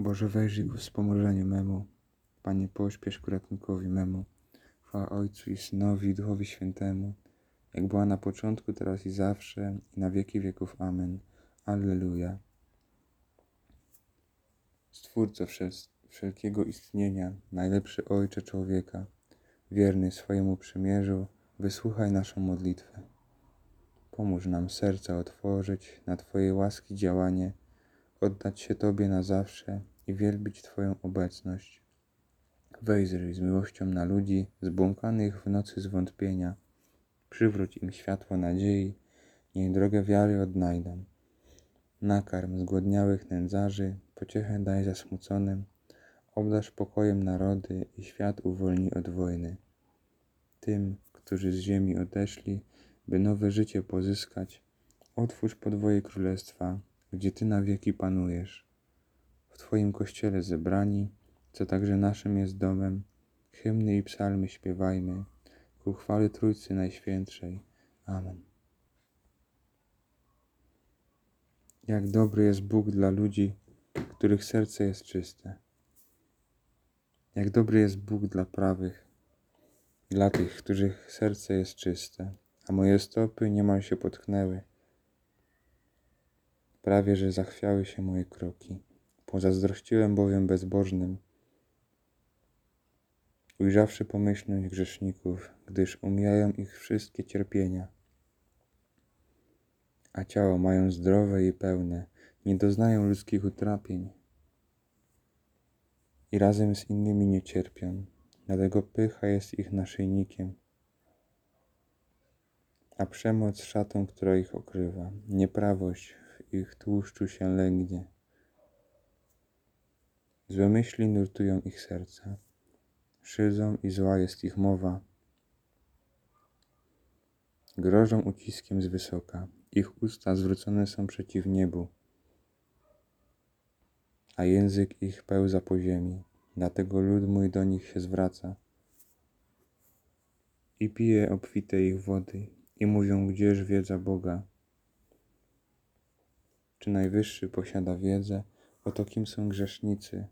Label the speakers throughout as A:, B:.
A: Boże, wejrzyj ku wspomożeniu memu. Panie, pośpiesz ku ratunkowi memu. Chwała Ojcu i Synowi i Duchowi Świętemu, jak była na początku, teraz i zawsze, i na wieki wieków. Amen. Alleluja. Stwórco wszel- wszelkiego istnienia, najlepszy Ojcze człowieka, wierny swojemu przymierzu, wysłuchaj naszą modlitwę. Pomóż nam serca otworzyć na Twojej łaski działanie, oddać się Tobie na zawsze i wielbić Twoją obecność. Wejrzyj z miłością na ludzi zbłąkanych w nocy zwątpienia. Przywróć im światło nadziei, niech drogę wiary odnajdą. Nakarm zgłodniałych nędzarzy, pociechę daj zasmuconym, obdarz pokojem narody i świat uwolnij od wojny. Tym, którzy z ziemi odeszli, by nowe życie pozyskać, otwórz podwoje królestwa, gdzie Ty na wieki panujesz. W Twoim kościele zebrani, co także naszym jest domem, hymny i psalmy śpiewajmy, ku chwale Trójcy Najświętszej. Amen. Jak dobry jest Bóg dla ludzi, których serce jest czyste. Jak dobry jest Bóg dla prawych, dla tych, których serce jest czyste, a moje stopy niemal się potknęły. Prawie, że zachwiały się moje kroki. Pozazdrościłem bowiem bezbożnym, ujrzawszy pomyślność grzeszników, gdyż umijają ich wszystkie cierpienia. A ciało mają zdrowe i pełne, nie doznają ludzkich utrapień i razem z innymi nie cierpią, dlatego pycha jest ich naszyjnikiem, a przemoc szatą, która ich okrywa, nieprawość ich tłuszczu się lęgnie. Złe myśli nurtują ich serca, szydzą i zła jest ich mowa. Grożą uciskiem z wysoka, ich usta zwrócone są przeciw niebu, a język ich pełza po ziemi, dlatego lud mój do nich się zwraca. I pije obfite ich wody, i mówią, gdzież wiedza Boga. Czy Najwyższy posiada wiedzę, oto kim są grzesznicy,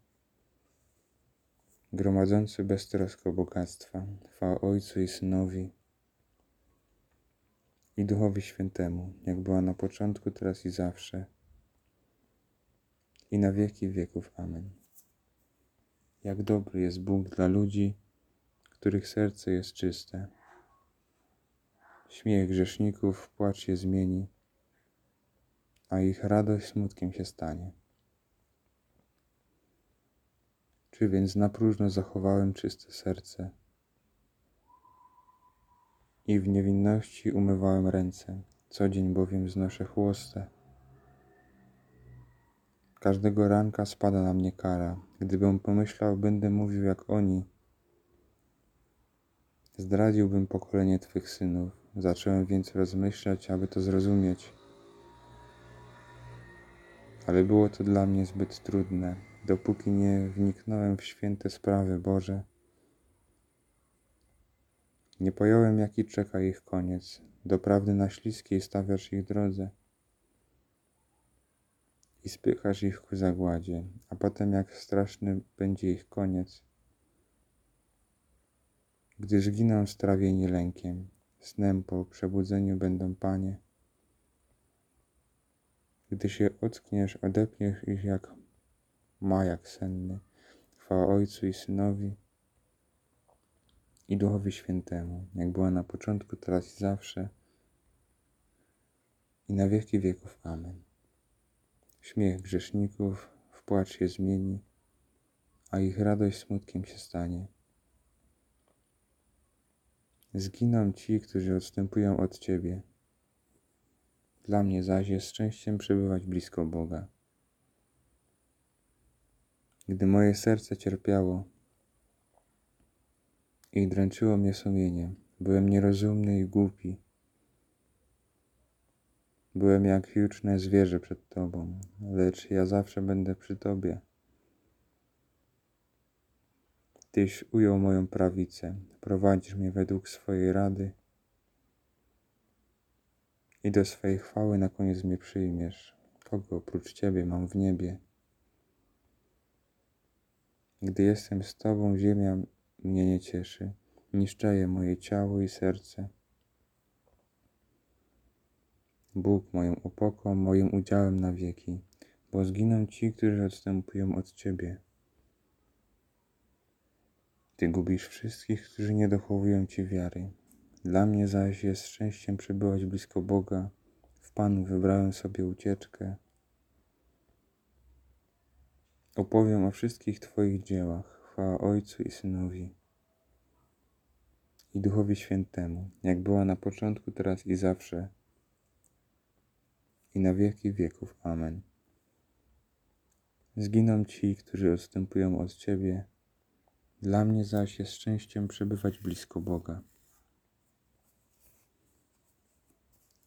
A: gromadzący beztrosko bogactwa, chwała Ojcu i Synowi i Duchowi Świętemu, jak była na początku, teraz i zawsze, i na wieki wieków. Amen. Jak dobry jest Bóg dla ludzi, których serce jest czyste. Śmiech grzeszników płacz je zmieni, a ich radość smutkiem się stanie. Czy więc na próżno zachowałem czyste serce i w niewinności umywałem ręce, co dzień bowiem znoszę chłostę. Każdego ranka spada na mnie kara. Gdybym pomyślał, będę mówił jak oni, zdradziłbym pokolenie Twych synów. Zacząłem więc rozmyślać, aby to zrozumieć. Ale było to dla mnie zbyt trudne, dopóki nie wniknąłem w święte sprawy Boże. Nie pojąłem, jaki czeka ich koniec. Doprawdy na śliskiej stawiasz ich drodze i spychasz ich ku zagładzie, a potem jak straszny będzie ich koniec. Gdyż giną strawieni lękiem, snem po przebudzeniu będą Panie. Gdy się ockniesz, odepniesz ich jak majak senny. Chwała Ojcu i Synowi i Duchowi Świętemu, jak była na początku, teraz i zawsze, i na wieki wieków. Amen. Śmiech grzeszników w płacz się zmieni, a ich radość smutkiem się stanie. Zginą ci, którzy odstępują od Ciebie. Dla mnie zaś jest szczęściem przebywać blisko Boga. Gdy moje serce cierpiało i dręczyło mnie sumienie, byłem nierozumny i głupi. Byłem jak juczne zwierzę przed Tobą, lecz ja zawsze będę przy Tobie. Tyś ujął moją prawicę, prowadzisz mnie według swojej rady i do swej chwały na koniec mnie przyjmiesz. Kogo oprócz Ciebie mam w niebie? Gdy jestem z Tobą, ziemia mnie nie cieszy, niszczeje moje ciało i serce. Bóg moją opoką, moim udziałem na wieki, bo zginą ci, którzy odstępują od Ciebie. Ty gubisz wszystkich, którzy nie dochowują Ci wiary. Dla mnie zaś jest szczęściem przebywać blisko Boga. W Panu wybrałem sobie ucieczkę. Opowiem o wszystkich Twoich dziełach. Chwała Ojcu i Synowi i Duchowi Świętemu, jak była na początku, teraz i zawsze, i na wieki wieków. Amen. Zginą ci, którzy odstępują od Ciebie, dla mnie zaś jest szczęściem przebywać blisko Boga.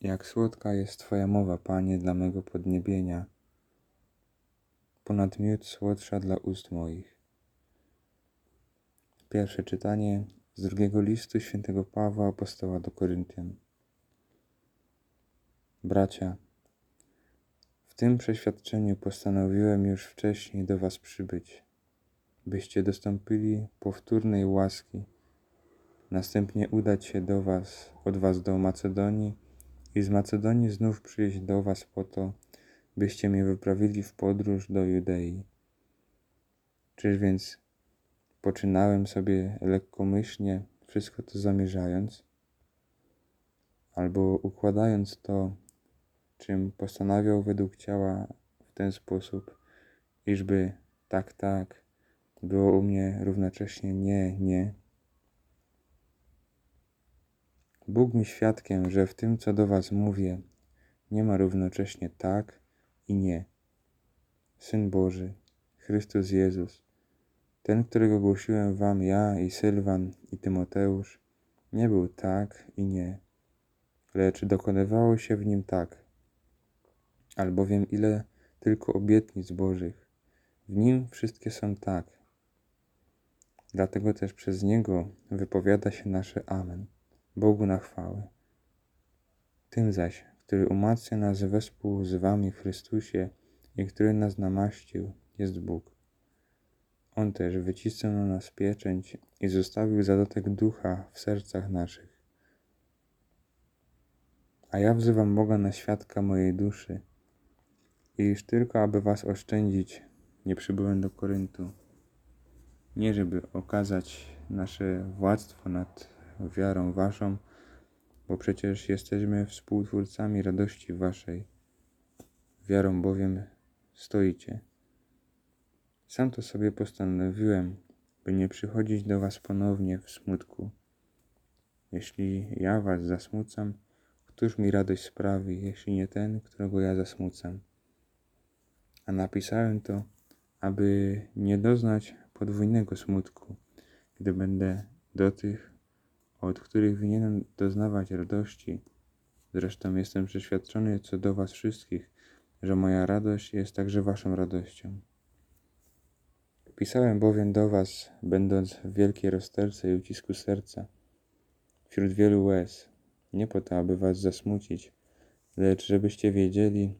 A: Jak słodka jest Twoja mowa, Panie, dla mego podniebienia, ponad miód słodsza dla ust moich. Pierwsze czytanie z drugiego listu świętego Pawła apostoła do Koryntian. Bracia, w tym przeświadczeniu postanowiłem już wcześniej do Was przybyć, byście dostąpili powtórnej łaski, następnie udać się do Was, od Was do Macedonii i z Macedonii znów przyjść do Was po to, byście mnie wyprawili w podróż do Judei. Czyż więc poczynałem sobie lekkomyślnie, wszystko to zamierzając, albo układając to, czym postanawiał według ciała w ten sposób, iżby tak, tak, było u mnie równocześnie nie, nie. Bóg mi świadkiem, że w tym, co do Was mówię, nie ma równocześnie tak i nie. Syn Boży, Chrystus Jezus, ten, którego głosiłem Wam ja i Sylwan i Tymoteusz, nie był tak i nie, lecz dokonywało się w nim tak, albowiem ile tylko obietnic Bożych, w nim wszystkie są tak. Dlatego też przez Niego wypowiada się nasze Amen, Bogu na chwałę. Tym zaś, który umacnia nas wespół z Wami w Chrystusie i który nas namaścił, jest Bóg. On też wycisnął na nas pieczęć i zostawił zadatek ducha w sercach naszych. A ja wzywam Boga na świadka mojej duszy, iż tylko aby was oszczędzić, nie przybyłem do Koryntu. Nie żeby okazać nasze władztwo nad wiarą waszą, bo przecież jesteśmy współtwórcami radości waszej. Wiarą bowiem stoicie. Sam to sobie postanowiłem, by nie przychodzić do was ponownie w smutku. Jeśli ja was zasmucam, któż mi radość sprawi, jeśli nie ten, którego ja zasmucam? A napisałem to, aby nie doznać podwójnego smutku, gdy będę do tych, od których winienem doznawać radości. Zresztą jestem przeświadczony co do Was wszystkich, że moja radość jest także Waszą radością. Pisałem bowiem do Was, będąc w wielkiej rozterce i ucisku serca, wśród wielu łez, nie po to, aby Was zasmucić, lecz żebyście wiedzieli,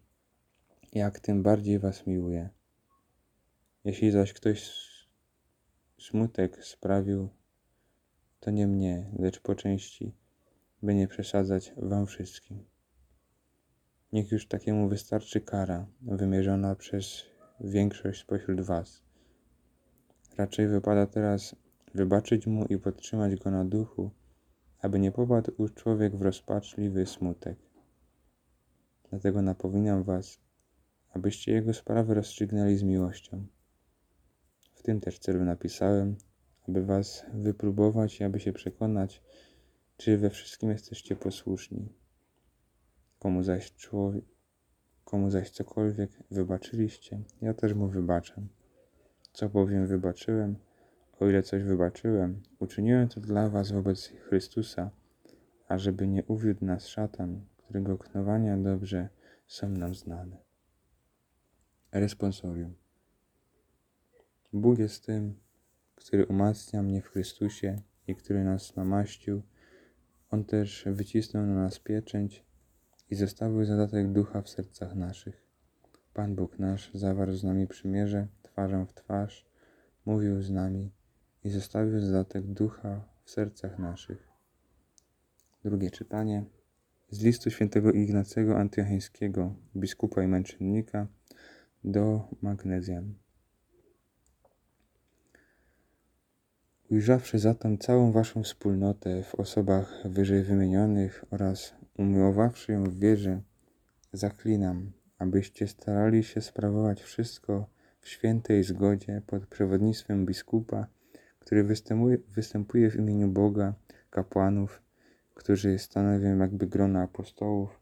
A: jak tym bardziej Was miłuję. Jeśli zaś ktoś smutek sprawił, to nie mnie, lecz po części, by nie przesadzać Wam wszystkim. Niech już takiemu wystarczy kara wymierzona przez większość spośród Was Raczej wypada teraz wybaczyć mu i podtrzymać go na duchu, aby nie popadł człowiek w rozpaczliwy smutek. Dlatego napominam was, abyście jego sprawy rozstrzygnęli z miłością. W tym też celu napisałem, aby was wypróbować i aby się przekonać, czy we wszystkim jesteście posłuszni. Komu zaś człowiek, komu zaś cokolwiek wybaczyliście, ja też mu wybaczam. Co bowiem wybaczyłem, o ile coś wybaczyłem, uczyniłem to dla was wobec Chrystusa, ażeby nie uwiódł nas szatan, którego knowania dobrze są nam znane. Responsorium. Bóg jest tym, który umacnia mnie w Chrystusie i który nas namaścił. On też wycisnął na nas pieczęć i zostawił zadatek ducha w sercach naszych. Pan Bóg nasz zawarł z nami przymierze twarzą w twarz mówił z nami i zostawił zadatek ducha w sercach naszych. Drugie czytanie z listu świętego Ignacego Antiocheńskiego, biskupa i męczennika, do Magnezjan. Ujrzawszy zatem całą waszą wspólnotę w osobach wyżej wymienionych oraz umiłowawszy ją w wierze, zaklinam, abyście starali się sprawować wszystko w świętej zgodzie pod przewodnictwem biskupa, który występuje, w imieniu Boga, kapłanów, którzy stanowią jakby grona apostołów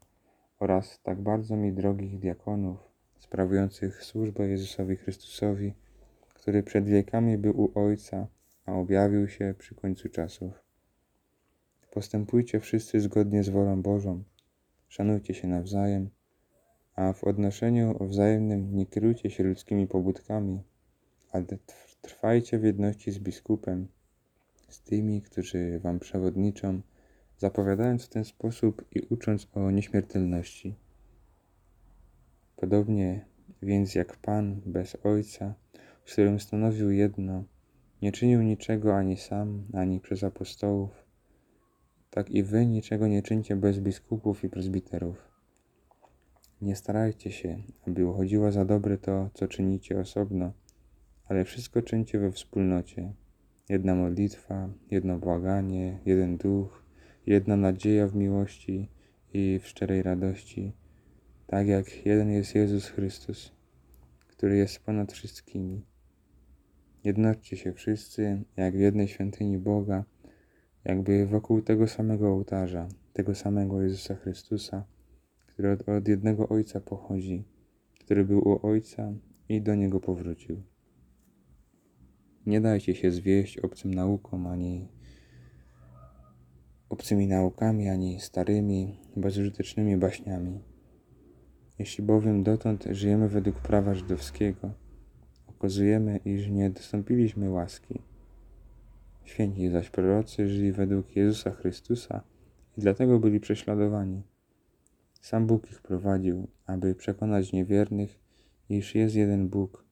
A: oraz tak bardzo mi drogich diakonów, sprawujących służbę Jezusowi Chrystusowi, który przed wiekami był u Ojca, a objawił się przy końcu czasów. Postępujcie wszyscy zgodnie z wolą Bożą, szanujcie się nawzajem, a w odnoszeniu wzajemnym nie kierujcie się ludzkimi pobudkami, ale trwajcie w jedności z biskupem, z tymi, którzy wam przewodniczą, zapowiadając w ten sposób i ucząc o nieśmiertelności. Podobnie więc jak Pan bez Ojca, z którym stanowił jedno, nie czynił niczego ani sam, ani przez apostołów, tak i wy niczego nie czyńcie bez biskupów i prezbiterów. Nie starajcie się, aby uchodziło za dobre to, co czynicie osobno, ale wszystko czyńcie we wspólnocie. Jedna modlitwa, jedno błaganie, jeden duch, jedna nadzieja w miłości i w szczerej radości, tak jak jeden jest Jezus Chrystus, który jest ponad wszystkimi. Jednoczcie się wszyscy, jak w jednej świątyni Boga, jakby wokół tego samego ołtarza, tego samego Jezusa Chrystusa, który od, od jednego Ojca pochodzi, który był u Ojca i do Niego powrócił. Nie dajcie się zwieść obcym naukom, ani obcymi naukami, ani starymi, bezużytecznymi baśniami. Jeśli bowiem dotąd żyjemy według prawa żydowskiego, okazujemy, iż nie dostąpiliśmy łaski. Święci zaś prorocy żyli według Jezusa Chrystusa i dlatego byli prześladowani. Sam Bóg ich prowadził, aby przekonać niewiernych, iż jest jeden Bóg,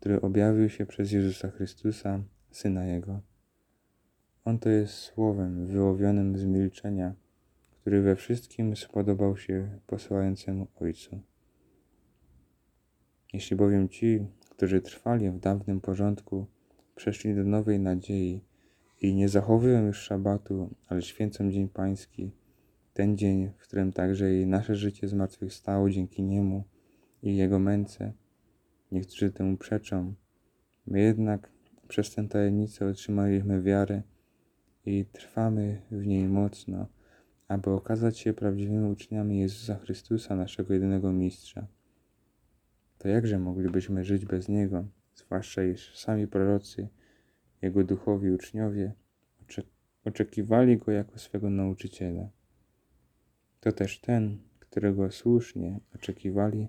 A: który objawił się przez Jezusa Chrystusa, Syna Jego. On to jest słowem wyłowionym z milczenia, który we wszystkim spodobał się posyłającemu Ojcu. Jeśli bowiem ci, którzy trwali w dawnym porządku, przeszli do nowej nadziei i nie zachowują już szabatu, ale święcą Dzień Pański, ten dzień, w którym także i nasze życie zmartwychwstało dzięki Niemu i Jego męce. Niektórzy temu przeczą. My jednak przez tę tajemnicę otrzymaliśmy wiarę i trwamy w niej mocno, aby okazać się prawdziwymi uczniami Jezusa Chrystusa, naszego jedynego Mistrza. To jakże moglibyśmy żyć bez Niego, zwłaszcza iż sami prorocy, Jego duchowi uczniowie, oczekiwali Go jako swego nauczyciela. To też ten, którego słusznie oczekiwali,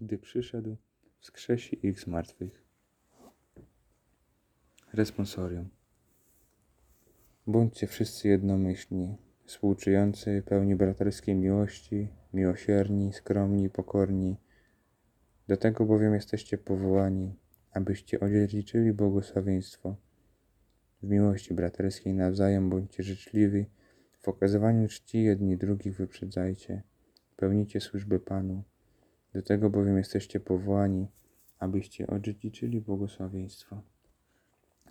A: gdy przyszedł, wskrzesi ich z martwych. Responsorium. Bądźcie wszyscy jednomyślni, współczujący, pełni braterskiej miłości, miłosierni, skromni, pokorni. Do tego bowiem jesteście powołani, abyście odziedziczyli błogosławieństwo. W miłości braterskiej nawzajem bądźcie życzliwi, w okazywaniu czci jedni drugich wyprzedzajcie, pełnicie służbę Panu. Do tego bowiem jesteście powołani, abyście odziedziczyli błogosławieństwo.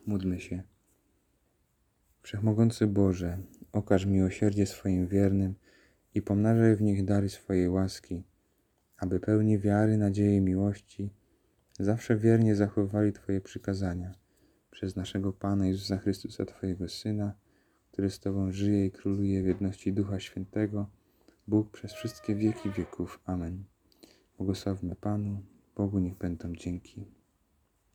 A: Módlmy się. Wszechmogący Boże, okaż miłosierdzie swoim wiernym i pomnażaj w nich dary swojej łaski, aby pełni wiary, nadziei i miłości zawsze wiernie zachowywali Twoje przykazania przez naszego Pana Jezusa Chrystusa, Twojego Syna, który z Tobą żyje i króluje w jedności Ducha Świętego, Bóg przez wszystkie wieki wieków. Amen. Błogosławmy Panu, Bogu niech będą dzięki.